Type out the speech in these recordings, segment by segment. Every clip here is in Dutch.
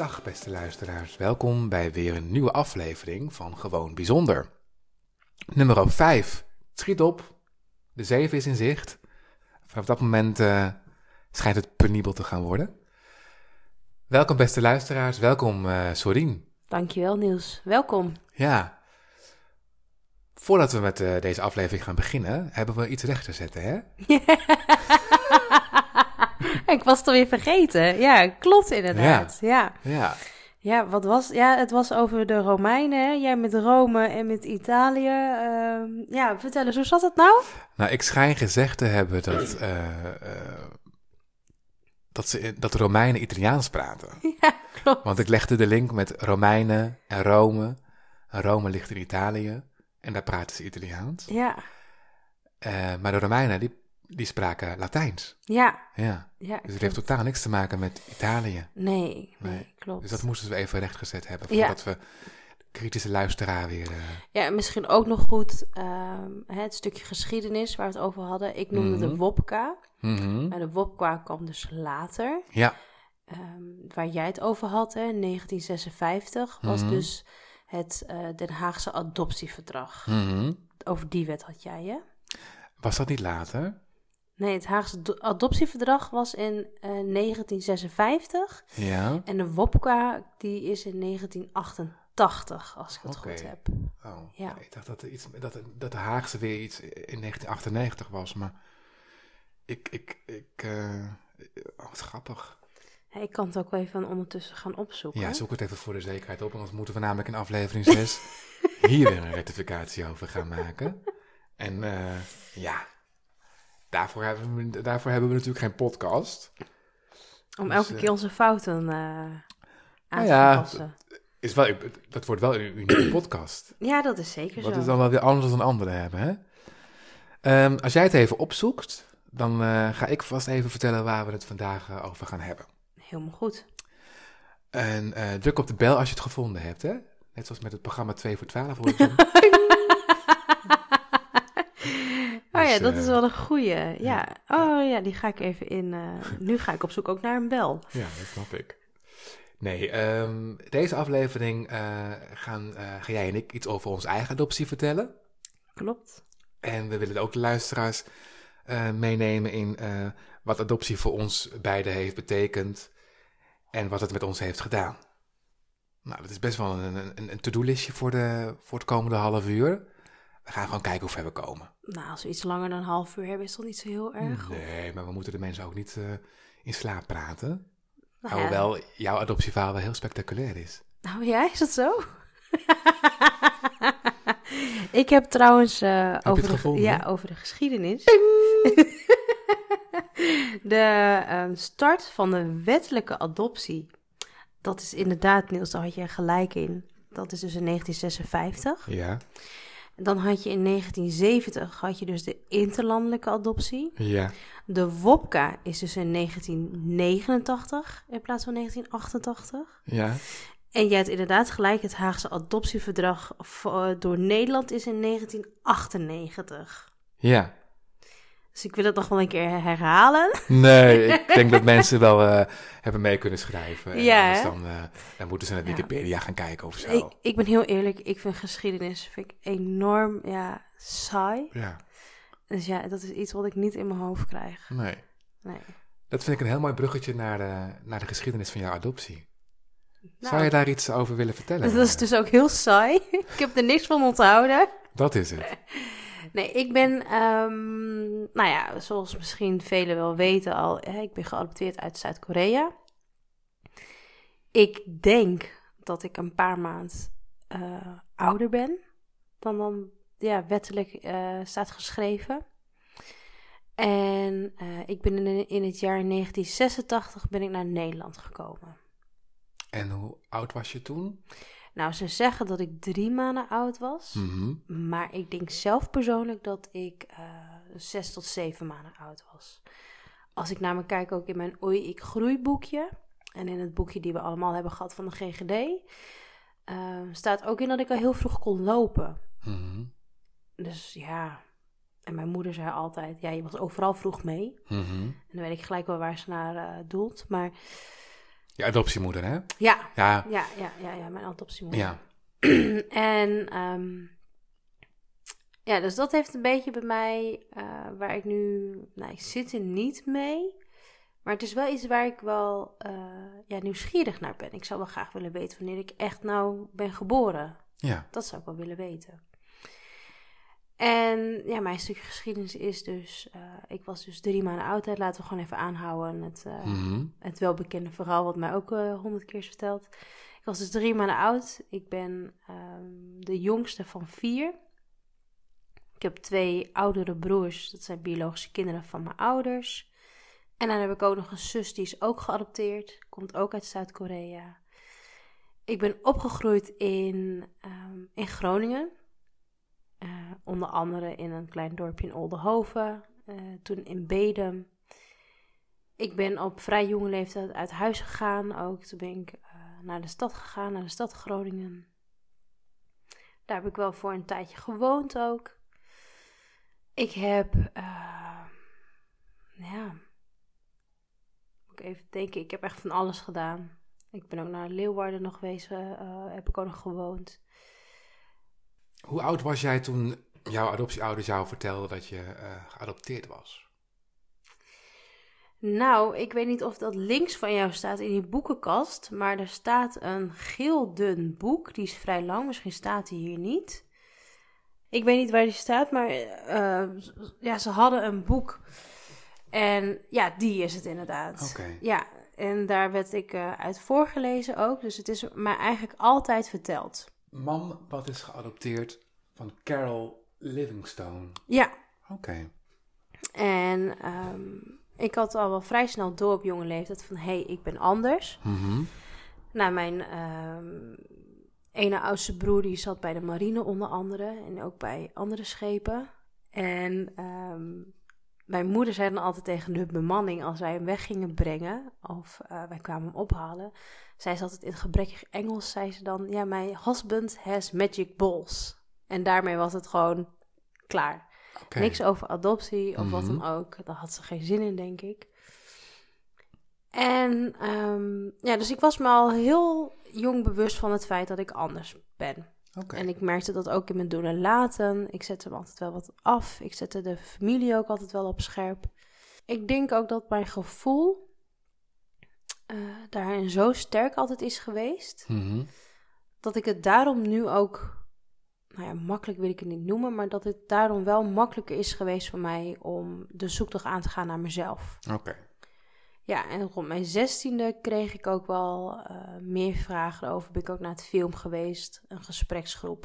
Dag beste luisteraars, welkom bij weer een nieuwe aflevering van Gewoon Bijzonder. Nummer 5, schiet op, de 7 is in zicht. Vanaf dat moment uh, schijnt het penibel te gaan worden. Welkom beste luisteraars, welkom uh, Sorien. Dankjewel Niels, welkom. Ja, voordat we met uh, deze aflevering gaan beginnen, hebben we iets recht te zetten hè? ik was het alweer vergeten. Ja, klopt inderdaad. Ja. ja. ja. wat was... Ja, het was over de Romeinen. Hè? Jij met Rome en met Italië. Uh, ja, vertel eens, hoe zat het nou? Nou, ik schijn gezegd te hebben dat... Uh, dat, ze, dat de Romeinen Italiaans praten. Ja, klopt. Want ik legde de link met Romeinen en Rome. En Rome ligt in Italië. En daar praten ze Italiaans. Ja. Uh, maar de Romeinen, die die spraken Latijns. Ja. Ja. ja dus het heeft totaal niks te maken met Italië. Nee, nee, nee, klopt. Dus dat moesten we even rechtgezet hebben voordat ja. we kritische luisteraar weer... Uh... Ja, misschien ook nog goed uh, het stukje geschiedenis waar we het over hadden. Ik noemde mm -hmm. de Wopka. Mm -hmm. Maar de Wopka kwam dus later. Ja. Um, waar jij het over had, hè, in 1956, was mm -hmm. dus het uh, Den Haagse adoptieverdrag. Mhm. Over die wet had jij, hè? Was dat niet later? Nee, het Haagse adoptieverdrag was in uh, 1956. Ja. En de WOPCA die is in 1988, als ik het okay. goed heb. Oh, ja. ik dacht dat, iets, dat, dat de Haagse weer iets in 1998 was, maar ik, ik, ik, uh, oh, wat grappig. Ja, ik kan het ook wel even ondertussen gaan opzoeken. Ja, zoek het even voor de zekerheid op, anders moeten we namelijk in aflevering 6 hier weer een rectificatie over gaan maken. En uh, ja, daarvoor hebben, we, daarvoor hebben we natuurlijk geen podcast. Om dus, elke uh, keer onze fouten uh, aan nou te ja, passen. Is wel, dat wordt wel een unieke podcast. Ja, dat is zeker Dat zo. is dan wel weer anders dan anderen hebben, hè? Um, als jij het even opzoekt, dan uh, ga ik vast even vertellen waar we het vandaag uh, over gaan hebben. Helemaal goed. En uh, druk op de bel als je het gevonden hebt, hè? Net zoals met het programma 2 voor 12 hoor Oh ja, dat is wel een goeie. Ja. Oh ja, die ga ik even in. Uh, nu ga ik op zoek ook naar een bel. Ja, dat snap ik. Nee, um, deze aflevering uh, gaan uh, ga jij en ik iets over onze eigen adoptie vertellen. Klopt. En we willen ook de luisteraars meenemen in wat adoptie voor ons beiden heeft betekend en wat het met ons heeft gedaan. Nou, dat is best wel een, een, een to-do-listje voor, de, voor het komende half uur. We gaan gewoon kijken hoe ver we komen. Nou, als we iets langer dan een half uur hebben, is dat niet zo heel erg. Nee, maar we moeten de mensen ook niet uh, in slaap praten. Nou ja. Hoewel jouw adoptieverhaal wel heel spectaculair is. Nou ja, is dat zo? ik heb trouwens uh, heb over, de, gevonden, ja, over de geschiedenis. de um, start van de wettelijke adoptie. Dat is inderdaad, Niels, daar had je gelijk in. Dat is dus in 1956. Ja. Dan had je in 1970 had je dus de interlandelijke adoptie. Ja. De WOPCA is dus in 1989 in plaats van 1988. Ja. En jij hebt inderdaad gelijk, het Haagse adoptieverdrag door Nederland is in 1998. Ja. Dus ik wil het nog wel een keer herhalen. Nee, ik denk dat mensen wel uh, hebben mee kunnen schrijven. Ja. Dus dan, uh, dan moeten ze naar Wikipedia ja. gaan kijken of zo. Ik, ik, ben heel eerlijk, ik vind geschiedenis vind ik enorm ja, saai. Ja. Dus ja, dat is iets wat ik niet in mijn hoofd krijg. Nee. nee. Dat vind ik een heel mooi bruggetje naar de, naar de geschiedenis van jouw adoptie. Nou, Zou je daar iets over willen vertellen? Dat is dus ook heel saai. ik heb er niks van onthouden. Dat is het. Nee, ik ben, um, nou ja, zoals misschien velen wel weten al, hè, ik ben geadopteerd uit Zuid-Korea. Ik denk dat ik een paar maand uh, ouder ben dan dan ja, wettelijk uh, staat geschreven. En uh, ik ben in, in het jaar 1986 ben ik naar Nederland gekomen. En hoe oud was je toen? Nou, ze zeggen dat ik drie maanden oud was. Mhm. Maar ik denk zelf persoonlijk dat ik eh, zes tot zeven maanden oud was. Als ik naar me kijk, ook in mijn Oei Ik Groei boekje. En in het boekje die we allemaal hebben gehad van de GGD. eh, staat ook in dat ik al heel vroeg kon lopen. Mhm. Dus ja. En mijn moeder zei altijd: Ja, je was overal vroeg mee. Mhm. En dan weet ik gelijk wel waar ze naar eh, doelt. Maar Je adoptiemoeder, hè? ja, Ja, ja, ja, ja, ja mijn adoptiemoeder. ja. en ehm, ja, dus dat heeft een beetje bij mij, eh, waar ik nu, nou, ik zit er niet mee. Maar het is wel iets waar ik wel eh, ja, nieuwsgierig naar ben. Ik zou wel graag willen weten wanneer ik echt nou ben geboren. ja. Dat zou ik wel willen weten. En ja, mijn stukje geschiedenis is dus, eh, ik was dus drie maanden oud. Laten we gewoon even aanhouden. Het, eh, Mhm. het welbekende verhaal wat mij ook eh, honderd keer is verteld. Ik was dus drie maanden oud. Ik ben ehm, de jongste van vier. Ik heb twee oudere broers. Dat zijn biologische kinderen van mijn ouders. En dan heb ik ook nog een zus die is ook geadopteerd. Komt ook uit Zuid-Korea. Ik ben opgegroeid in, ehm, in Groningen. Eh, onder andere in een klein dorpje in Oldenhoven. eh, toen in Bedum. Ik ben op vrij jonge leeftijd uit huis gegaan ook. Toen ben ik eh, naar de stad gegaan, naar de stad Groningen. Daar heb ik wel voor een tijdje gewoond ook. Ik heb, ja, moet ik even denken, ik heb echt van alles gedaan. Ik ben ook naar Leeuwarden nog geweest, eh, heb ik ook nog gewoond. Hoe oud was jij toen jouw adoptieouders jou vertelden dat je eh, geadopteerd was? Nou, ik weet niet of dat links van jou staat in die boekenkast, maar er staat een geel dun boek. Die is vrij lang, misschien staat die hier niet. Ik weet niet waar die staat, maar eh, ja, ze hadden een boek. En ja, die is het inderdaad. Oké. Ja, en daar werd ik eh, uit voorgelezen ook. Dus het is mij eigenlijk altijd verteld. Mam, wat is geadopteerd van Carol Livingstone. Ja, Oké. en ehm, ik had al wel vrij snel door op jonge leeftijd van... hé, hey, ik ben anders. Mhm. Nou, mijn ehm, ene oudste broer die zat bij de marine onder andere en ook bij andere schepen. En ehm, mijn moeder zei dan altijd tegen de bemanning als wij hem weg gingen brengen of eh, wij kwamen hem ophalen. Zei ze altijd in gebrekkig Engels, zei ze dan, ja, my husband has magic balls. En daarmee was het gewoon klaar. Niks over adoptie of wat Mhm. dan ook. Daar had ze geen zin in, denk ik. En ehm, ja, dus ik was me al heel jong bewust van het feit dat ik anders ben. En ik merkte dat ook in mijn doen en laten. Ik zette hem altijd wel wat af. Ik zette de familie ook altijd wel op scherp. Ik denk ook dat mijn gevoel eh, daarin zo sterk altijd is geweest Mhm. dat ik het daarom nu ook, nou ja, makkelijk wil ik het niet noemen, maar dat het daarom wel makkelijker is geweest voor mij om de zoektocht aan te gaan naar mezelf. Oké. Ja, en rond mijn zestiende kreeg ik ook wel eh, meer vragen over. Ben ik ook naar het film geweest, een gespreksgroep.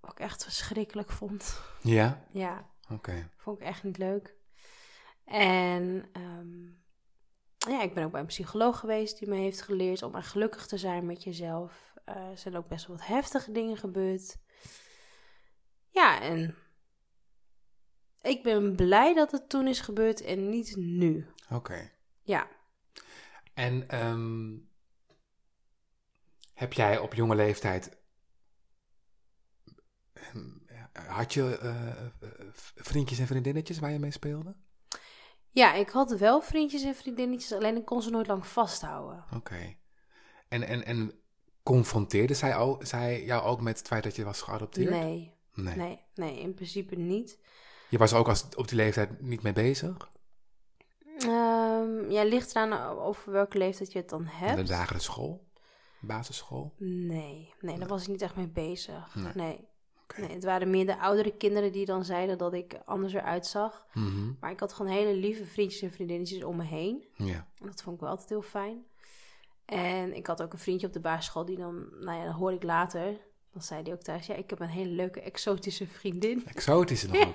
Wat ik echt verschrikkelijk vond. Ja? Ja, Oké. vond ik echt niet leuk. En ehm, ja, ik ben ook bij een psycholoog geweest die me heeft geleerd om gelukkig te zijn met jezelf. Eh, er zijn ook best wel wat heftige dingen gebeurd. Ja, en ik ben blij dat het toen is gebeurd en niet nu. Oké. Ja, En ehm, heb jij op jonge leeftijd. ehm, Had je eh, vriendjes en vriendinnetjes waar je mee speelde? Ja, ik had wel vriendjes en vriendinnetjes, alleen ik kon ze nooit lang vasthouden. Oké. En, en, en confronteerde zij, ook, zij jou ook met het feit dat je was geadopteerd? Nee, Nee. nee, nee, in principe niet. Je was er ook als, op die leeftijd niet mee bezig? Ehm ja, ligt eraan over welke leeftijd je het dan hebt. de lagere school? Basisschool? Nee, nee, daar was ik niet echt mee bezig. Nee. Nee. Nee. het waren meer de oudere kinderen die dan zeiden dat ik anders eruit zag. Mhm. Maar ik had gewoon hele lieve vriendjes en vriendinnetjes om me heen. Ja. En dat vond ik wel altijd heel fijn. En ik had ook een vriendje op de basisschool die dan, nou ja, dat hoorde ik later. Dan zei hij ook thuis, ja, ik heb een hele leuke exotische vriendin. Exotische nog ook.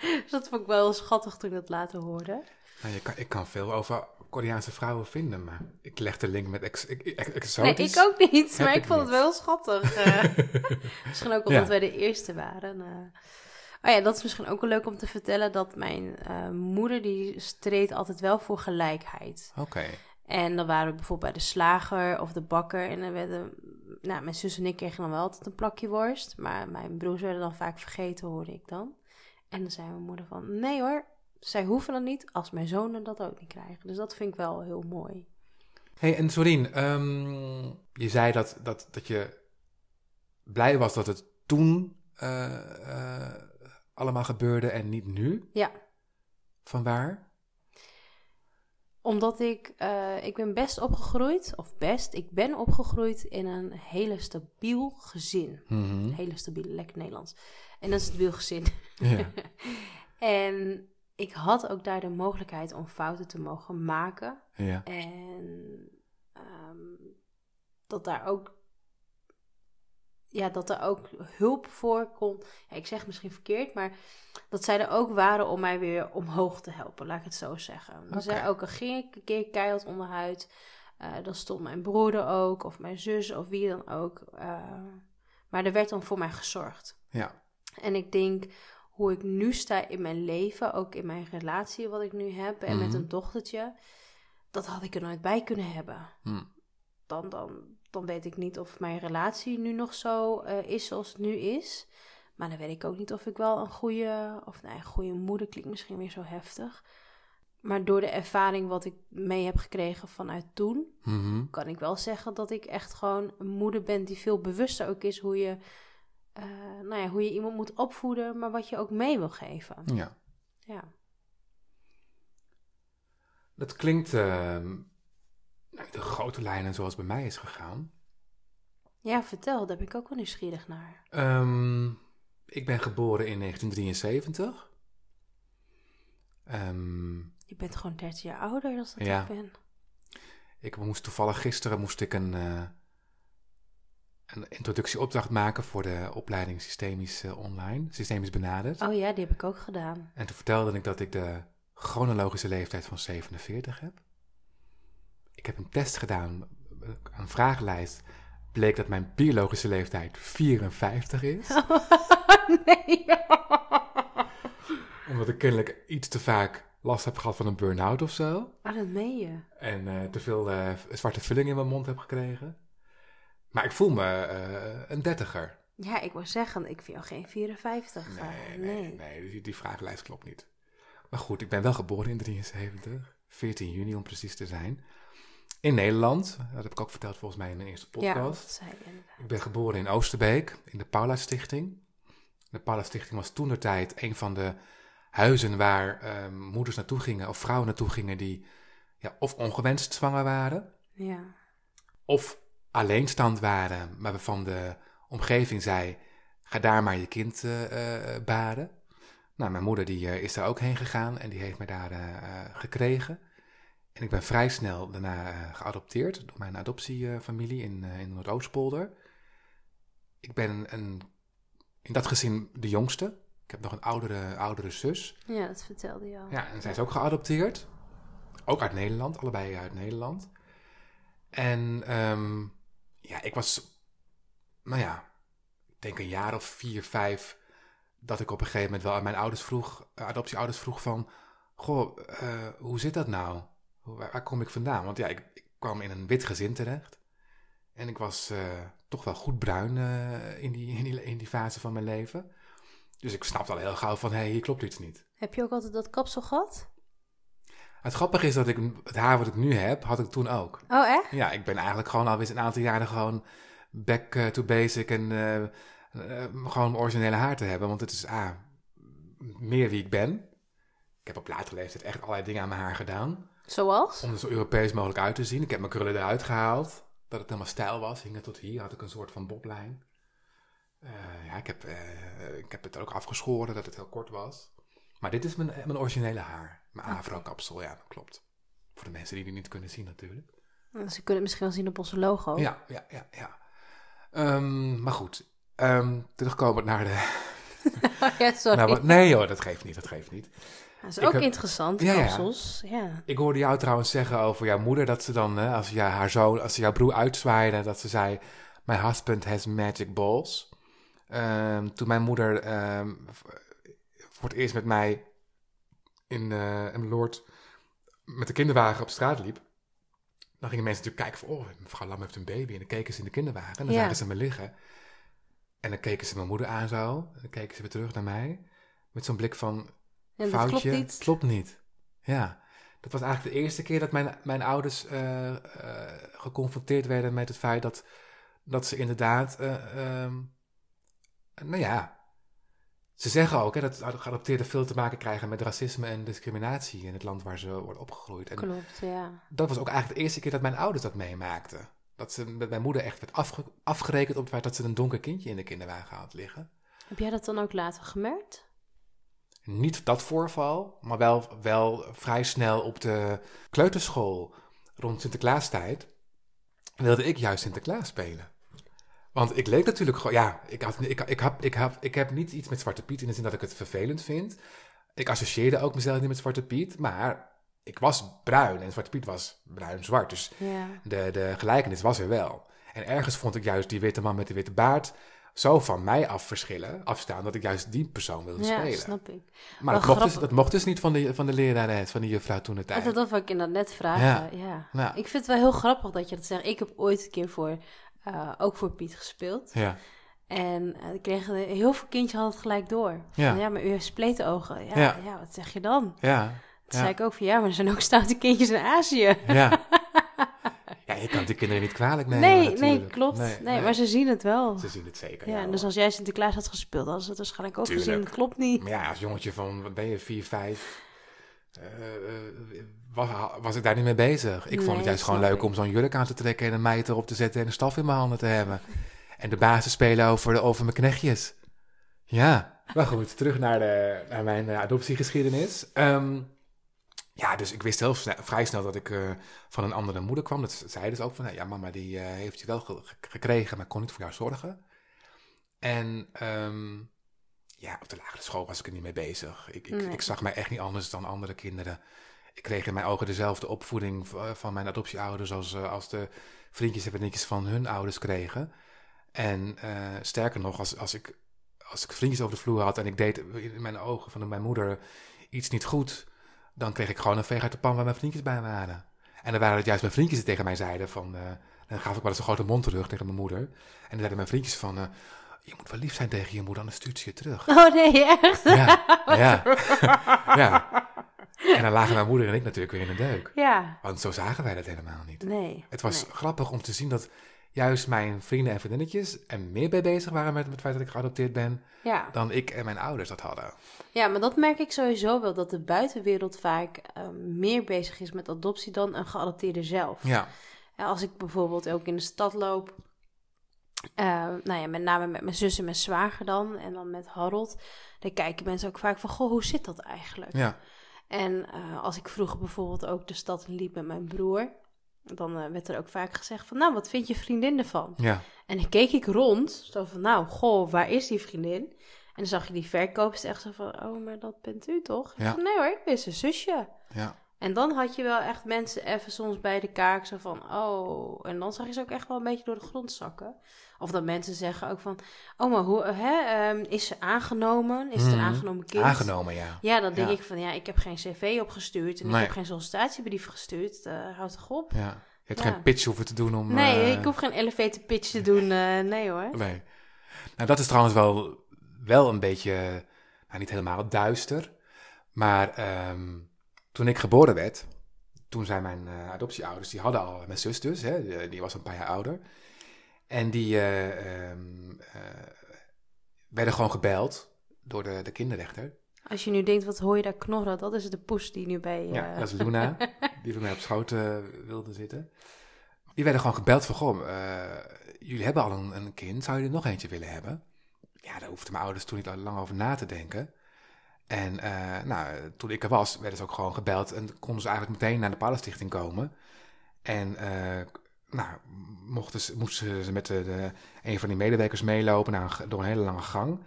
dus dat vond ik wel schattig toen ik dat later hoorde. Nou, je kan, ik kan veel over Koreaanse vrouwen vinden, maar ik leg de link met ex, ex, ex- Nee, exotisch. ik ook niet, maar ik ik vond niet. het wel schattig. eh. misschien ook omdat Ja. wij de eerste waren. eh. Oh ja, dat is misschien ook wel leuk om te vertellen dat mijn eh, moeder die streed altijd wel voor gelijkheid. Oké, En dan waren we bijvoorbeeld bij de slager of de bakker. En dan werden, nou, mijn zus en ik kregen dan wel altijd een plakje worst. Maar mijn broers werden dan vaak vergeten, hoorde ik dan. En dan zei mijn moeder van, nee hoor, zij hoeven dat niet als mijn zonen dat ook niet krijgen. Dus dat vind ik wel heel mooi. Hey, en Sorien, ehm, je zei dat, dat, dat je blij was dat het toen eh, eh, allemaal gebeurde en niet nu. Ja. Van waar? Omdat ik, eh, ik ben best opgegroeid, of best, ik ben opgegroeid in een hele stabiel gezin. Mhm. Een hele stabiele, lekker Nederlands. En dat is een stabiel gezin. Ja. en ik had ook daar de mogelijkheid om fouten te mogen maken. ja. En ehm, dat daar ook. Ja, dat er ook hulp voor kon. Ja, ik zeg misschien verkeerd, maar dat zij er ook waren om mij weer omhoog te helpen, laat ik het zo zeggen. Dus Oké. zij ook al ging ik een keer keihard onderhuid. eh dan stond mijn broer er ook, of mijn zus, of wie dan ook. eh, maar er werd dan voor mij gezorgd. ja. En ik denk hoe ik nu sta in mijn leven, ook in mijn relatie wat ik nu heb en met Mhm. een dochtertje, dat had ik er nooit bij kunnen hebben. Hm. Dan, dan, dan weet ik niet of mijn relatie nu nog zo eh, is zoals het nu is. Maar dan weet ik ook niet of ik wel een goede, of nee, een goede moeder klinkt misschien weer zo heftig. Maar door de ervaring wat ik mee heb gekregen vanuit toen, Mhm. kan ik wel zeggen dat ik echt gewoon een moeder ben die veel bewuster ook is hoe je, eh, nou ja, hoe je iemand moet opvoeden, maar wat je ook mee wil geven. ja. Ja. Dat klinkt ehm, nou, de grote lijnen zoals bij mij is gegaan. ja, vertel, daar ben ik ook wel nieuwsgierig naar. Ehm, ik ben geboren in 1973. Ehm, Je bent gewoon 30 jaar ouder dan dat Ja. ik ben. ik moest toevallig gisteren moest ik een, eh, een introductieopdracht maken voor de opleiding Systemisch eh, Online, Systemisch Benaderd. Oh ja, die heb ik ook gedaan. En toen vertelde ik dat ik de chronologische leeftijd van 47 heb. Ik heb een test gedaan, een vragenlijst. Bleek dat mijn biologische leeftijd 54 is. nee. Omdat ik kennelijk iets te vaak last heb gehad van een burn-out of zo. Oh, dat meen je. En eh, te veel eh, zwarte vulling in mijn mond heb gekregen. Maar ik voel me eh, een dertiger. Ja, ik wou zeggen, ik vind jou geen 54. eh, Nee, nee. nee, nee, die, die vragenlijst klopt niet. Maar goed, ik ben wel geboren in 73. 14 juni om precies te zijn. In Nederland. Dat heb ik ook verteld volgens mij in mijn eerste Ja, podcast. dat zei je inderdaad. Ik ben geboren in Oosterbeek, in de Paula Stichting. De Paula Stichting was toen de tijd een van de huizen waar ehm, moeders naartoe gingen, of vrouwen naartoe gingen die ja, of ongewenst zwanger waren, Ja. of alleenstand waren, maar waarvan de omgeving zei, ga daar maar je kind eh, baden. Nou, mijn moeder die, eh, is daar ook heen gegaan en die heeft mij daar gekregen. En ik ben vrij snel daarna geadopteerd door mijn adoptiefamilie in, in Noordoostpolder. Ik ben een, een- in dat gezin de jongste. Ik heb nog een oudere, oudere zus. ja, dat vertelde je al. Ja, en zij is ook geadopteerd. Ook uit Nederland, allebei uit Nederland. En ehm, ja, ik was, nou ja, ik denk een jaar of vier, vijf, dat ik op een gegeven moment wel aan mijn ouders vroeg, eh, adoptieouders vroeg van, goh, eh, hoe zit dat nou? Waar, kom ik vandaan? Want ja, ik, ik kwam in een wit gezin terecht. En ik was eh, toch wel goed bruin in, die, in, die, in die fase van mijn leven. Dus ik snapte al heel gauw van, hé, hey, hier klopt iets niet. Heb je ook altijd dat kapsel gehad? Het grappige is dat ik het haar wat ik nu heb, had ik toen ook. Oh, echt? Ja, ik ben eigenlijk gewoon alweer een aantal jaren gewoon back eh, to basic en eh, eh, gewoon mijn originele haar te hebben. Want het is ah, meer wie ik ben. Ik heb op latere leeftijd echt allerlei dingen aan mijn haar gedaan. Zoals? Om er zo Europees mogelijk uit te zien. Ik heb mijn krullen eruit gehaald. Dat het helemaal stijl was. Hing het tot hier. Had ik een soort van boblijn. Ja, ik heb, ik heb het ook afgeschoren dat het heel kort was. Maar dit is mijn, mijn originele haar. Mijn afro-kapsel, ja, dat klopt. Voor de mensen die die niet kunnen zien natuurlijk. Ze kunnen het misschien wel zien op onze logo. Ja, ja, ja, ja. Ehm, maar goed, Ehm terugkomend naar de, ja, sorry. Nou, nee hoor, dat geeft niet, dat geeft niet. dat is ik ook heb- interessant, Ja, kapsels. Ja. Ik hoorde jou trouwens zeggen over jouw moeder dat ze dan, hè, als, haar zoon, als ze jouw broer uitzwaaide, dat ze zei: My husband has magic balls. Ehm, toen mijn moeder voor het eerst met mij in eh in Lord met de kinderwagen op straat liep, dan gingen mensen natuurlijk kijken van, oh, mevrouw Lam heeft een baby. En dan keken ze in de kinderwagen en dan Ja. zagen ze me liggen. En dan keken ze mijn moeder aan zo. En dan keken ze weer terug naar mij. Met zo'n blik van, foutje. klopt niet. Klopt niet. Ja. Dat was eigenlijk de eerste keer dat mijn, mijn ouders eh, eh, geconfronteerd werden met het feit dat, dat ze inderdaad, eh, ehm, nou ja, ze zeggen ook hè, dat geadopteerden veel te maken krijgen met racisme en discriminatie in het land waar ze worden opgegroeid. En Klopt, ja. dat was ook eigenlijk de eerste keer dat mijn ouders dat meemaakten. Dat ze met mijn moeder echt werd afge- afgerekend op het feit dat ze een donker kindje in de kinderwagen had liggen. Heb jij dat dan ook later gemerkt? Niet dat voorval, maar wel, wel vrij snel op de kleuterschool rond Sinterklaastijd wilde ik juist Sinterklaas spelen. Want ik leek natuurlijk gewoon, ja, ik, had, ik, ik, heb, ik, heb, ik heb niet iets met Zwarte Piet in de zin dat ik het vervelend vind. Ik associeerde ook mezelf niet met Zwarte Piet, maar ik was bruin en Zwarte Piet was bruin-zwart. Dus Ja. de, de gelijkenis was er wel. En ergens vond ik juist die witte man met de witte baard zo van mij af verschillen, afstaan, dat ik juist die persoon wilde Ja, spelen. snap ik. Maar dat mocht, dus, dat mocht dus niet van de, van de lerares, van die juffrouw toen de tijd. dat wil ik inderdaad net vragen. Ja. Ja. Ik vind het wel heel grappig dat je dat zegt. Ik heb ooit een keer voor, eh, ook voor Piet gespeeld. Ja, En eh, ik kreeg heel veel kindjes hadden het gelijk door. Van, Ja. ja. maar u heeft spletogen. Ja, Ja. ja. wat zeg je dan? ja, Toen Ja. zei ik ook van ja, maar er zijn ook stoute kindjes in Azië. ja. ja, je kan die kinderen niet kwalijk nemen nee, nee, klopt. Nee, maar ze zien het wel. Ze zien het zeker. ja, ja, dus als jij Sinterklaas had gespeeld, hadden ze het waarschijnlijk ook Tuurlijk. gezien. Klopt niet. Maar ja, als jongetje van, wat ben je, 4, 5, was, was ik daar niet mee bezig. Ik vond het juist gewoon leuk om zo'n jurk aan te trekken en een meid erop te zetten en een staf in mijn handen te hebben. En de baas te spelen over, de, over mijn knechtjes. Ja, maar goed, terug naar, de, naar mijn eh, adoptiegeschiedenis. Ehm, ja, dus ik wist heel sne- vrij snel dat ik eh, van een andere moeder kwam. Dat zei dus ook van, nou ja, mama die eh, heeft je wel ge- ge- gekregen, maar kon niet voor jou zorgen. En ehm, ja, op de lagere school was ik er niet mee bezig. Ik, ik, Nee. ik zag mij echt niet anders dan andere kinderen. Ik kreeg in mijn ogen dezelfde opvoeding eh, van mijn adoptieouders als, eh, als de vriendjes en vriendinnetjes van hun ouders kregen. En eh, sterker nog, als, als, ik, als ik vriendjes over de vloer had en ik deed in mijn ogen van mijn moeder iets niet goed, dan kreeg ik gewoon een veeg uit de pan waar mijn vriendjes bij waren. En dan waren het juist mijn vriendjes die tegen mij zeiden van... dan gaf ik wel eens een grote mond terug tegen mijn moeder. En dan zeiden mijn vriendjes van... je moet wel lief zijn tegen je moeder, anders stuurt ze je terug. Oh nee, echt? Ja, ja, ja. En dan lagen mijn moeder en ik natuurlijk weer in de deuk. Ja. Want zo zagen wij dat helemaal niet. Nee. Het was nee. grappig om te zien dat juist mijn vrienden en vriendinnetjes er meer bij bezig waren met, met het feit dat ik geadopteerd ben, Ja. dan ik en mijn ouders dat hadden. ja, maar dat merk ik sowieso wel, dat de buitenwereld vaak eh, meer bezig is met adoptie dan een geadopteerde zelf. Ja, als ik bijvoorbeeld ook in de stad loop, eh, nou ja, met name met mijn zus en mijn zwager dan, en dan met Harold, dan kijken mensen ook vaak van, goh, hoe zit dat eigenlijk? ja, En eh, als ik vroeger bijvoorbeeld ook de stad liep met mijn broer, dan eh, werd er ook vaak gezegd van, nou, wat vind je vriendin ervan? ja, En dan keek ik rond, zo van, nou, goh, waar is die vriendin? En dan zag je die verkoopster echt zo van, oh, maar dat bent u toch? Ik Ja. van, nee hoor, ik ben zijn zusje. ja, En dan had je wel echt mensen even soms bij de kaak zo van, oh. En dan zag je ze ook echt wel een beetje door de grond zakken. Of dat mensen zeggen ook van, oh, maar hoe, hè, ehm, is ze aangenomen? Is het een Mhm. aangenomen kind? aangenomen, ja. Ja, dan denk Ja. ik van, ja, ik heb geen cv opgestuurd en Nee. ik heb geen sollicitatiebrief gestuurd. Eh houd toch op. ja. Je hebt Ja. geen pitch hoeven te doen om... Nee, eh, ik hoef geen elevator pitch te doen. eh, nee hoor. Nee. Nou, dat is trouwens wel, wel een beetje, nou niet helemaal duister. Maar ehm, toen ik geboren werd, toen zijn mijn eh, adoptieouders, die hadden al mijn zus dus, hè, die- was een paar jaar ouder. En die eh, ehm, eh, werden gewoon gebeld door de, de kinderrechter. Als je nu denkt, wat hoor je daar knorren? Dat is de poes die nu bij... Ja, dat is Luna, die bij mij op schoot wilde zitten. Die werden gewoon gebeld van, goh, jullie hebben al een, een kind, zou je er nog eentje willen hebben? Ja, daar hoefden mijn ouders toen niet lang over na te denken. En eh, nou, toen ik er was, werden ze ook gewoon gebeld en konden ze eigenlijk meteen naar de Palenstichting komen. En eh, nou, mochten ze, moesten ze met de, de- een van die medewerkers meelopen naar door een hele lange gang.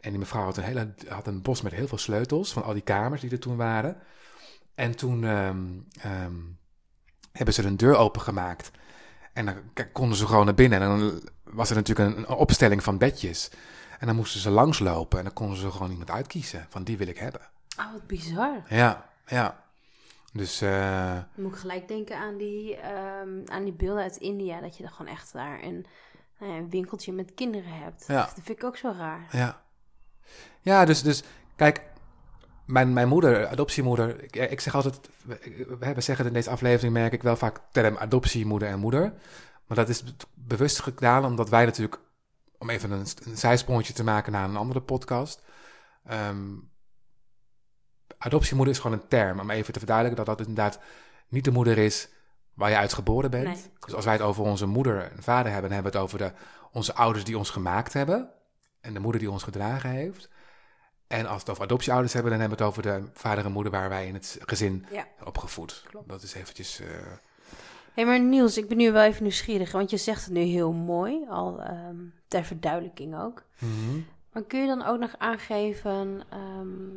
En die mevrouw had een, hele, had een bos met heel veel sleutels van al die kamers die er toen waren. En toen ehm, ehm, hebben ze een deur opengemaakt. En dan konden ze gewoon naar binnen. En dan was er natuurlijk een opstelling van bedjes. En dan moesten ze langslopen. En dan konden ze gewoon iemand uitkiezen. Van die wil ik hebben. Oh, wat bizar. Ja, ja. Dus eh, Dan moet ik gelijk denken aan die, ehm, aan die beelden uit India. Dat je dan gewoon echt daar een, nou ja, een winkeltje met kinderen hebt. Ja. Dat vind ik ook zo raar. Ja. Ja, dus, dus kijk, mijn, mijn moeder, adoptiemoeder, ik, ik zeg altijd, we, we hebben zeggen in deze aflevering merk ik wel vaak term adoptiemoeder en moeder. Maar dat is bewust gedaan omdat wij natuurlijk, om even een, een zijsprongetje te maken naar een andere podcast. ehm, adoptiemoeder is gewoon een term, om even te verduidelijken dat dat inderdaad niet de moeder is waar je uit geboren bent. Nee. Dus als wij het over onze moeder en vader hebben, dan hebben we het over de, onze ouders die ons gemaakt hebben en de moeder die ons gedragen heeft. En als we het over adoptieouders hebben, dan hebben we het over de vader en moeder waar wij in het gezin Ja. opgevoed. Klopt. Dat is eventjes... eh, Hé, maar Niels, ik ben nu wel even nieuwsgierig. Want je zegt het nu heel mooi, al ehm, ter verduidelijking ook. mhm. Maar kun je dan ook nog aangeven... ehm,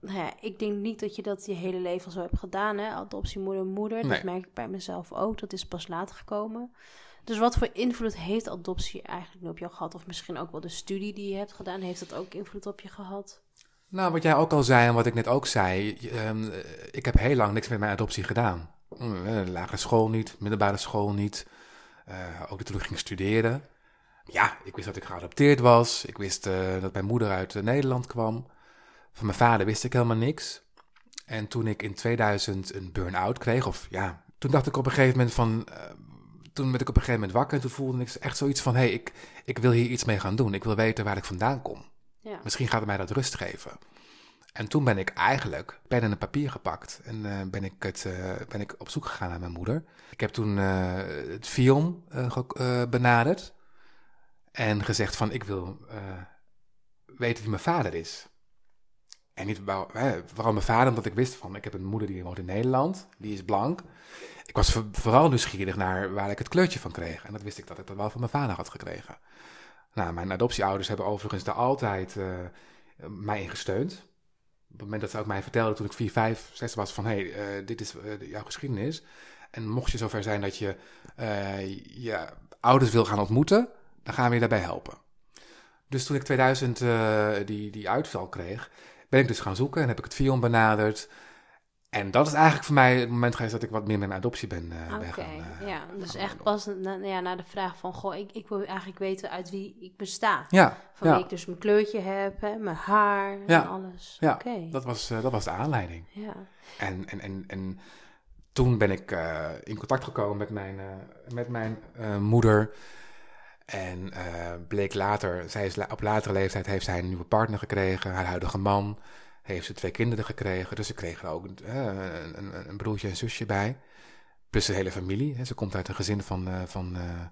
nou ja, ik denk niet dat je dat je hele leven al zo hebt gedaan, hè? Adoptie moeder-moeder. Nee. Dat merk ik bij mezelf ook. Dat is pas later gekomen. Dus wat voor invloed heeft adoptie eigenlijk op jou gehad? Of misschien ook wel de studie die je hebt gedaan. Heeft dat ook invloed op je gehad? Nou, wat jij ook al zei en wat ik net ook zei. ehm, eh, ik heb heel lang niks met mijn adoptie gedaan. Eh, lagere school niet, middelbare school niet. eh, ook toen ik ging studeren. Ja, ik wist dat ik geadopteerd was. Ik wist eh, dat mijn moeder uit Nederland kwam. Van mijn vader wist ik helemaal niks. En toen ik in 2000 een burn-out kreeg, of ja, toen dacht ik op een gegeven moment van... toen werd ik op een gegeven moment wakker en toen voelde ik echt zoiets van... hé, hey, ik, ik wil hier iets mee gaan doen. Ik wil weten waar ik vandaan kom. Ja. Misschien gaat het mij dat rust geven. En toen ben ik eigenlijk pen en papier gepakt en eh, ben, ik het, eh, ben ik op zoek gegaan naar mijn moeder. Ik heb toen eh, het eh, benaderd en gezegd van ik wil weten wie mijn vader is. En niet vooral mijn vader, omdat ik wist van ik heb een moeder die woont in Nederland, die is blank. Ik was voor- vooral nieuwsgierig naar waar ik het kleurtje van kreeg. En dat wist ik dat ik dat wel van mijn vader had gekregen. Nou, mijn adoptieouders hebben overigens daar altijd mij in gesteund. Op het moment dat ze ook mij vertelden toen ik 4, 5, 6 was van... hé, hey, eh, dit is eh, jouw geschiedenis. En mocht je zover zijn dat je eh, je ouders wil gaan ontmoeten... dan gaan we je daarbij helpen. Dus toen ik 2000 eh, die, die uitval kreeg... ben ik dus gaan zoeken en heb ik het Vion benaderd... En dat is eigenlijk voor mij het moment geweest dat ik wat meer met mijn adoptie ben, eh Oké, ben gaan, eh, ja. Dus gaan echt pas na, ja, naar de vraag van... Goh, ik, ik wil eigenlijk weten uit wie ik besta. Ja, Van ja. wie ik dus mijn kleurtje heb, hè, mijn haar Ja, en alles. ja, Oké, dat, was, eh, dat was de aanleiding. ja. En, en, en, en toen ben ik eh, in contact gekomen met mijn, eh, met mijn eh, moeder. En eh, bleek later, zij is la- op latere leeftijd heeft zij een nieuwe partner gekregen, haar huidige man. Heeft ze twee kinderen gekregen, dus ze kregen er ook eh, een, een, een broertje en zusje bij. Plus de hele familie. Hè. Ze komt uit een gezin van, eh, van eh,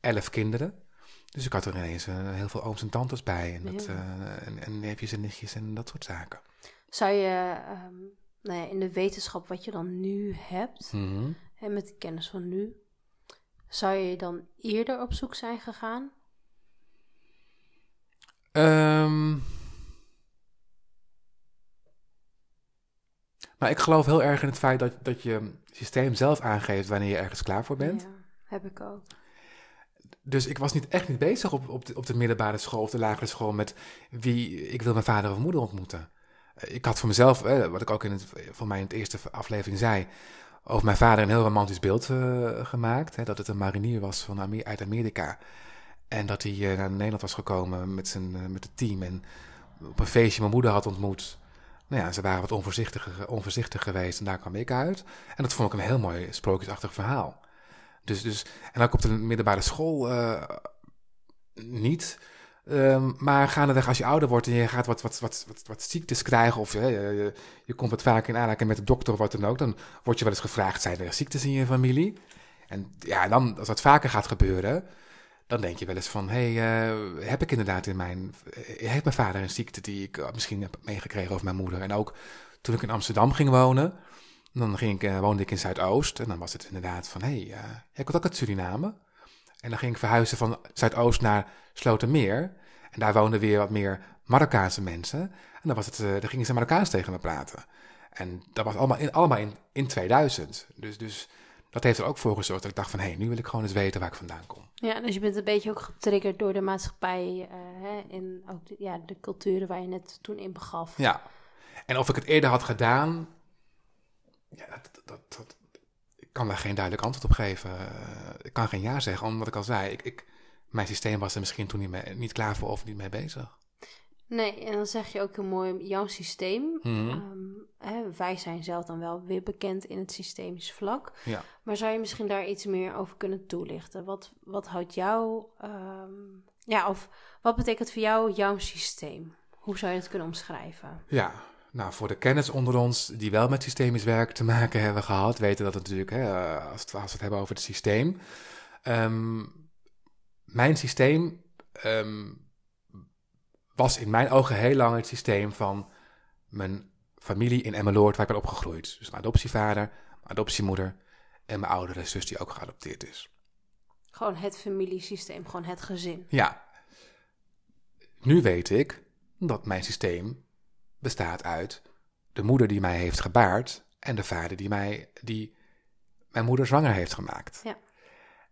elf kinderen. Dus ik had er ineens heel veel ooms en tantes bij. En, dat, Ja. en, en neefjes en nichtjes en dat soort zaken. Zou je ehm, nou ja, in de wetenschap wat je dan nu hebt... Mhm. en met de kennis van nu... zou je dan eerder op zoek zijn gegaan? Ehm nou, ik geloof heel erg in het feit dat, dat je systeem zelf aangeeft wanneer je ergens klaar voor bent. Ja, heb ik ook. Dus ik was niet echt niet bezig op, op, de, op de middelbare school of de lagere school met wie ik wil mijn vader of moeder ontmoeten. Eh, Ik had voor mezelf, eh, wat ik ook in het, voor mij in het eerste aflevering zei, over mijn vader een heel romantisch beeld eh, gemaakt. Hè, dat het een marinier was van Amer- uit Amerika. En dat hij naar Nederland was gekomen met, zijn, met het team. En op een feestje mijn moeder had ontmoet. Nou ja, ze waren wat onvoorzichtig, onvoorzichtig geweest en daar kwam ik uit. En dat vond ik een heel mooi sprookjesachtig verhaal. Dus, dus, en ook op de middelbare school eh, niet. Ehm, maar gaandeweg als je ouder wordt en je gaat wat, wat, wat, wat, wat ziektes krijgen... of je, je, je komt wat vaker in aanraking met de dokter of wat dan ook... dan word je wel eens gevraagd, zijn er ziektes in je familie? En ja, dan, als dat vaker gaat gebeuren... dan denk je wel eens van, hé, hey, eh, heb ik inderdaad in mijn... eh, heeft mijn vader een ziekte die ik eh, misschien heb meegekregen of mijn moeder? En ook toen ik in Amsterdam ging wonen... dan ging ik, woonde ik in Zuidoost en dan was het inderdaad van... hé, hey, eh, jij komt ook uit Suriname? En dan ging ik verhuizen van Zuidoost naar Slotermeer. En daar woonden weer wat meer Marokkaanse mensen. En dan, was het, uh, gingen ze Marokkaans tegen me praten. En dat was allemaal in, allemaal in, in 2000. Dus, dus dat heeft er ook voor gezorgd dat ik dacht van... hé, hey, nu wil ik gewoon eens weten waar ik vandaan kom. Ja, dus je bent een beetje ook getriggerd door de maatschappij... Uh, hè, en ook de, ja, de culturen waar je net toen in begaf. Ja, en of ik het eerder had gedaan... Ja, dat, dat, dat, ik kan daar geen duidelijk antwoord op geven. ik kan geen ja zeggen, omdat ik al zei... Ik, ik, mijn systeem was er misschien toen niet, mee, niet klaar voor of niet mee bezig. Nee, en dan zeg je ook heel mooi, jouw systeem. Mhm. um, hè, wij zijn zelf dan wel weer bekend in het systemisch vlak. Ja. Maar zou je misschien daar iets meer over kunnen toelichten? Wat, wat houdt jou, um, ja, of wat betekent voor jou jouw systeem? Hoe zou je het kunnen omschrijven? Ja, nou, voor de kennis onder ons die wel met systemisch werk te maken hebben gehad, weten dat natuurlijk, hè, als, het, als we het hebben over het systeem. Um, mijn systeem um, was in mijn ogen heel lang het systeem van mijn familie in Emmeloord, waar ik ben opgegroeid. Dus mijn adoptievader, mijn adoptiemoeder en mijn oudere zus die ook geadopteerd is. Gewoon het familiesysteem, gewoon het gezin. Ja. Nu weet ik dat mijn systeem bestaat uit de moeder die mij heeft gebaard en de vader die, mij, die mijn moeder zwanger heeft gemaakt. Ja.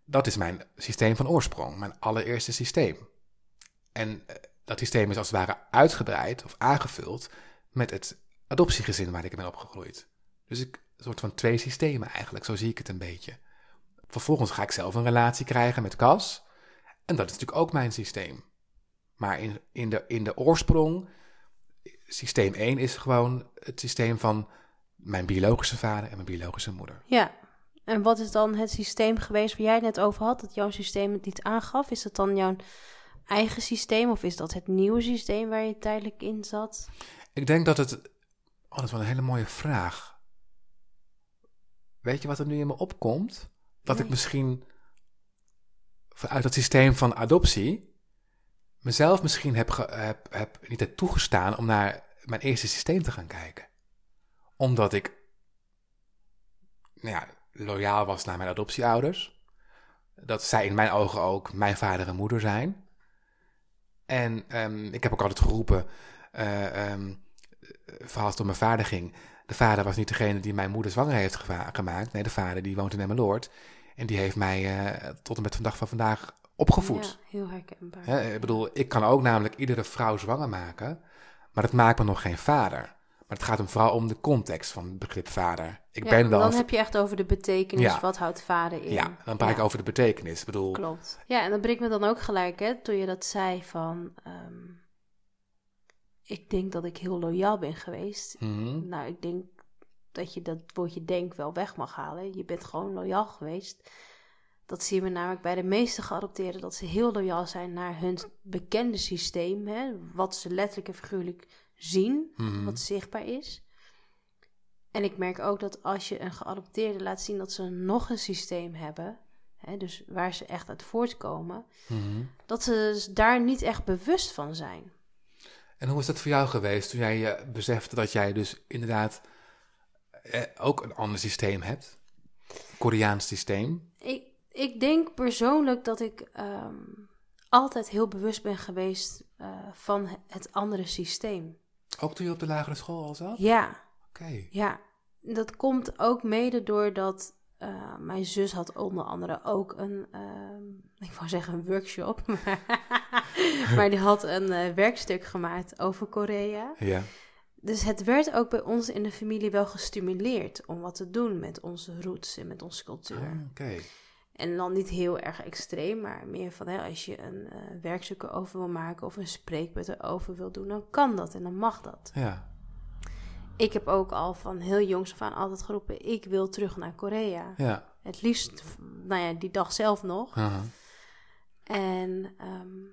Dat is mijn systeem van oorsprong, mijn allereerste systeem. En dat systeem is als het ware uitgebreid of aangevuld met het adoptiegezin waar ik ben opgegroeid. Dus ik, soort van twee systemen eigenlijk, zo zie ik het een beetje. Vervolgens ga ik zelf een relatie krijgen met Cas. En dat is natuurlijk ook mijn systeem. Maar in, in, de, in de oorsprong, systeem 1 is gewoon het systeem van mijn biologische vader en mijn biologische moeder. Ja, en wat is dan het systeem geweest waar jij het net over had, dat jouw systeem het niet aangaf? Is dat dan jouw eigen systeem of is dat het nieuwe systeem waar je tijdelijk in zat? Ik denk dat het. Oh, dat is wel een hele mooie vraag. Weet je wat er nu in me opkomt? Dat Nee. ik misschien vanuit het systeem van adoptie mezelf misschien heb, ge- heb, heb niet heb toegestaan om naar mijn eerste systeem te gaan kijken. Omdat ik nou ja, loyaal was naar mijn adoptieouders. Dat zij in mijn ogen ook mijn vader en moeder zijn. En ehm, ik heb ook altijd geroepen, vooral als het om mijn vader ging. De vader was niet degene die mijn moeder zwanger heeft gemaakt. Nee, de vader die woont in Emmeloord. En die heeft mij eh, tot en met vandaag van vandaag opgevoed. Ja, heel herkenbaar. Ik bedoel, ik kan ook namelijk iedere vrouw zwanger maken, maar dat maakt me nog geen vader. Maar het gaat hem vooral om de context van het begrip vader. Ik Ja, ben. Dan heb je echt over de betekenis, Ja. wat houdt vader in. ja, dan praat ik over de betekenis. Ik bedoel, Klopt. Ja, en dat brengt me dan ook gelijk, hè, toen je dat zei van... ehm, ik denk dat ik heel loyaal ben geweest. mhm, Nou, ik denk dat je dat woordje denk wel weg mag halen. Je bent gewoon loyaal geweest. Dat zien we namelijk bij de meeste geadopteerden, dat ze heel loyaal zijn naar hun bekende systeem. Hè, wat ze letterlijk en figuurlijk zien, mhm. wat zichtbaar is. En ik merk ook dat als je een geadopteerde laat zien dat ze nog een systeem hebben, hè, dus waar ze echt uit voortkomen, mhm. dat ze dus daar niet echt bewust van zijn. En hoe is dat voor jou geweest toen jij je besefte dat jij dus inderdaad eh, ook een ander systeem hebt? Koreaans systeem? Ik, ik denk persoonlijk dat ik ehm, altijd heel bewust ben geweest eh, van het andere systeem. Ook toen je op de lagere school al zat? Ja, Oké. ja. Dat komt ook mede doordat eh, mijn zus had onder andere ook een, ehm, ik wou zeggen een workshop, maar die had een eh, werkstuk gemaakt over Korea. Ja. Dus het werd ook bij ons in de familie wel gestimuleerd om wat te doen met onze roots en met onze cultuur. Ah, Oké. En dan niet heel erg extreem, maar meer van hè, als je een eh werkstuk erover wil maken of een spreekbeurt erover wil doen, dan kan dat en dan mag dat. Ja. Ik heb ook al van heel jongs af aan altijd geroepen, ik wil terug naar Korea. Ja. Het liefst, nou ja, die dag zelf nog. En ehm,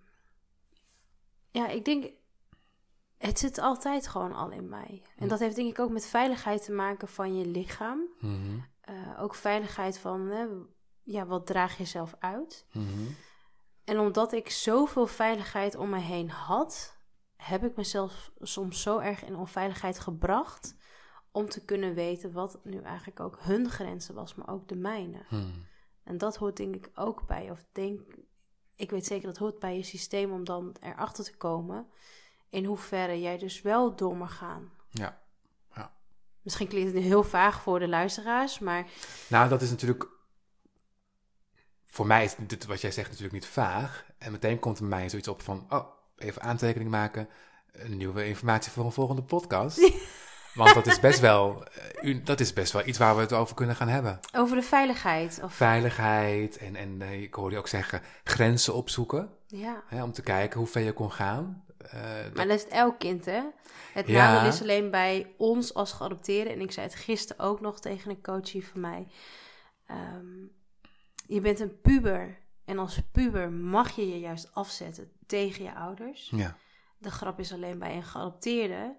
ja, ik denk, het zit altijd gewoon al in mij. En dat heeft denk ik ook met veiligheid te maken van je lichaam. Mhm. Eh, ook veiligheid van, hè, ja, wat draag je zelf uit? Mhm. En omdat ik zoveel veiligheid om me heen had, heb ik mezelf soms zo erg in onveiligheid gebracht om te kunnen weten wat nu eigenlijk ook hun grenzen was, maar ook de mijne. Mhm. En dat hoort denk ik ook bij, of denk, ik weet zeker dat hoort bij je systeem om dan erachter te komen in hoeverre jij dus wel door mag gaan. Ja. Misschien klinkt het nu heel vaag voor de luisteraars, maar Nou, dat is natuurlijk. Voor mij is dit wat jij zegt natuurlijk niet vaag. En meteen komt er bij mij zoiets op van: oh, even aantekening maken. Een nieuwe informatie voor een volgende podcast. Want dat is best wel, eh, dat is best wel iets waar we het over kunnen gaan hebben. over de veiligheid. Of, Veiligheid en, en eh, ik hoorde je ook zeggen, grenzen opzoeken. ja. Hè, om te kijken hoe ver je kon gaan. Eh, Maar dat is elk kind, hè? Het Ja. nadeel is alleen bij ons als geadopteerden. En ik zei het gisteren ook nog tegen een coachie van mij. Ehm, je bent een puber. En als puber mag je je juist afzetten tegen je ouders. ja, De grap is alleen bij een geadopteerde...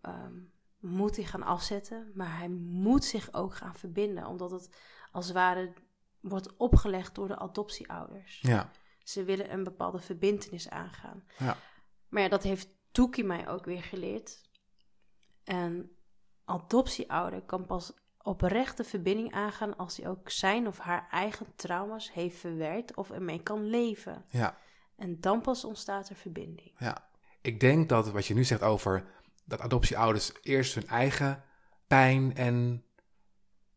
ehm, moet hij gaan afzetten. Maar hij moet zich ook gaan verbinden. Omdat het als het ware wordt opgelegd door de adoptieouders. ja, Ze willen een bepaalde verbintenis aangaan. ja. Maar ja, dat heeft Toekie mij ook weer geleerd. Een adoptieouder kan pas oprechte verbinding aangaan als hij ook zijn of haar eigen trauma's heeft verwerkt of ermee kan leven. ja. En dan pas ontstaat er verbinding. Ja, ik denk dat wat je nu zegt over dat adoptieouders eerst hun eigen pijn en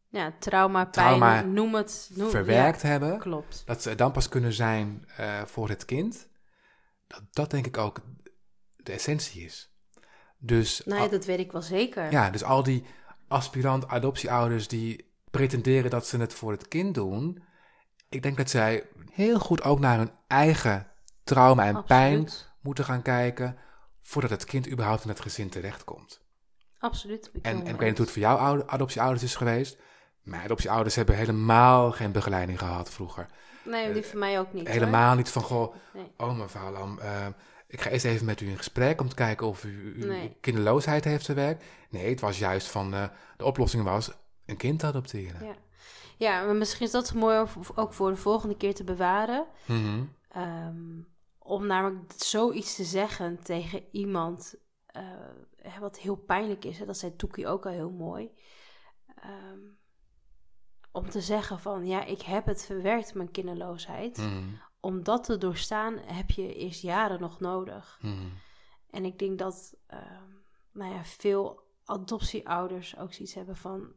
Ja, trauma, pijn, noem het. Noem, verwerkt ja, hebben, klopt. dat ze dan pas kunnen zijn eh, voor het kind. Dat, dat denk ik ook de essentie is. Dus, Nee, al, dat weet ik wel zeker. ja, dus al die aspirant adoptieouders die pretenderen dat ze het voor het kind doen, ik denk dat zij heel goed ook naar hun eigen trauma en pijn moeten gaan kijken voordat het kind überhaupt in het gezin terechtkomt. Absoluut. Ik En, ik weet niet hoe het voor jouw oude- adoptieouders is geweest. Mijn adoptieouders hebben helemaal geen begeleiding gehad vroeger. Nee, die voor mij ook niet. hoor. helemaal niet van, goh, Nee. oh mevrouw Lam, eh, ik ga eerst even met u in gesprek om te kijken of u uw Nee. kinderloosheid heeft verwerkt. Nee, het was juist van, eh, de oplossing was een kind adopteren. Ja. ja, maar misschien is dat mooi om ook voor de volgende keer te bewaren. Mhm. Ehm, om namelijk zoiets te zeggen tegen iemand eh, wat heel pijnlijk is. Hè? Dat zei Toekie ook al heel mooi. Ehm, om te zeggen van, ja, ik heb het verwerkt, mijn kinderloosheid. Mhm. Om dat te doorstaan heb je eerst jaren nog nodig. Mhm. En ik denk dat ehm, nou ja, veel adoptieouders ook zoiets hebben van...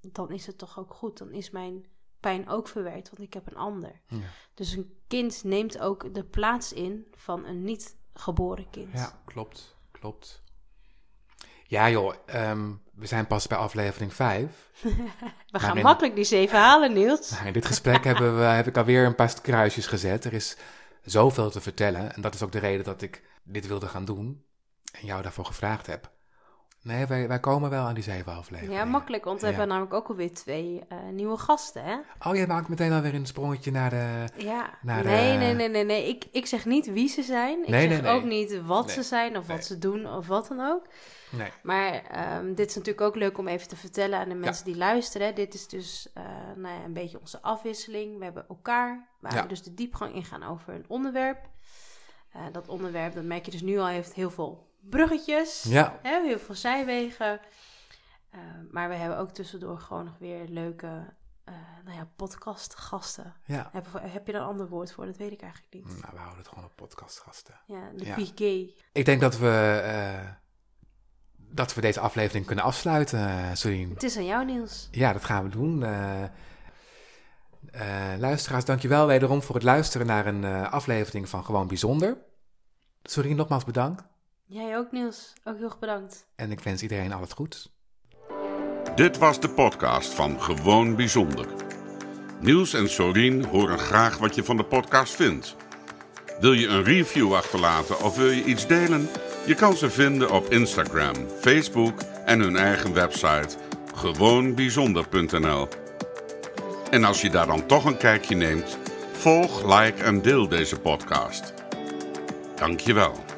dan is het toch ook goed, dan is mijn pijn ook verwerkt, want ik heb een ander. Ja. Dus een kind neemt ook de plaats in van een niet geboren kind. ja, klopt, klopt. Ja joh, ehm, we zijn pas bij aflevering 5. We gaan in- makkelijk die zeven halen, Niels. Nou, in dit gesprek hebben we, heb ik alweer een paar kruisjes gezet. Er is zoveel te vertellen. En dat is ook de reden dat ik dit wilde gaan doen. En jou daarvoor gevraagd heb. Nee, wij, wij komen wel aan die zeven afleveringen. Ja, makkelijk, want we Ja. hebben namelijk ook alweer twee eh, nieuwe gasten, hè? Oh, jij maakt meteen alweer een sprongetje naar de... Ja, Naar nee, de- nee, nee, nee, nee. Ik, ik zeg niet wie ze zijn. Ik Nee, zeg nee, nee. ook niet wat ze zijn of wat ze doen of wat dan ook. Nee. Maar ehm, dit is natuurlijk ook leuk om even te vertellen aan de mensen die luisteren. Dit is dus eh, nou ja, een beetje onze afwisseling. We hebben elkaar, waar Ja. we dus de diepgang ingaan over een onderwerp. Eh, dat onderwerp, dat merk je dus nu al, heeft heel veel bruggetjes. Ja. Hè, heel veel zijwegen. Eh, maar we hebben ook tussendoor gewoon nog weer leuke eh nou ja, podcastgasten. Ja. Heb, heb je daar een ander woord voor? Dat weet ik eigenlijk niet. Nou, we houden het gewoon op podcastgasten. Ja, de Ja. PK. Ik denk dat we, dat we deze aflevering kunnen afsluiten, uh, Sorien. Het is aan jou, Niels. Ja, dat gaan we doen. Eh eh, luisteraars, dankjewel wederom voor het luisteren naar een eh, aflevering van Gewoon Bijzonder. Sorry, nogmaals bedankt. Jij ook, Niels. Ook heel erg bedankt. En ik wens iedereen al het goeds. Dit was de podcast van Gewoon Bijzonder. Niels en Sorien horen graag wat je van de podcast vindt. Wil je een review achterlaten of wil je iets delen? Je kan ze vinden op Instagram, Facebook en hun eigen website gewoonbijzonder.nl. En als je daar dan toch een kijkje neemt, volg, like en deel deze podcast. Dankjewel.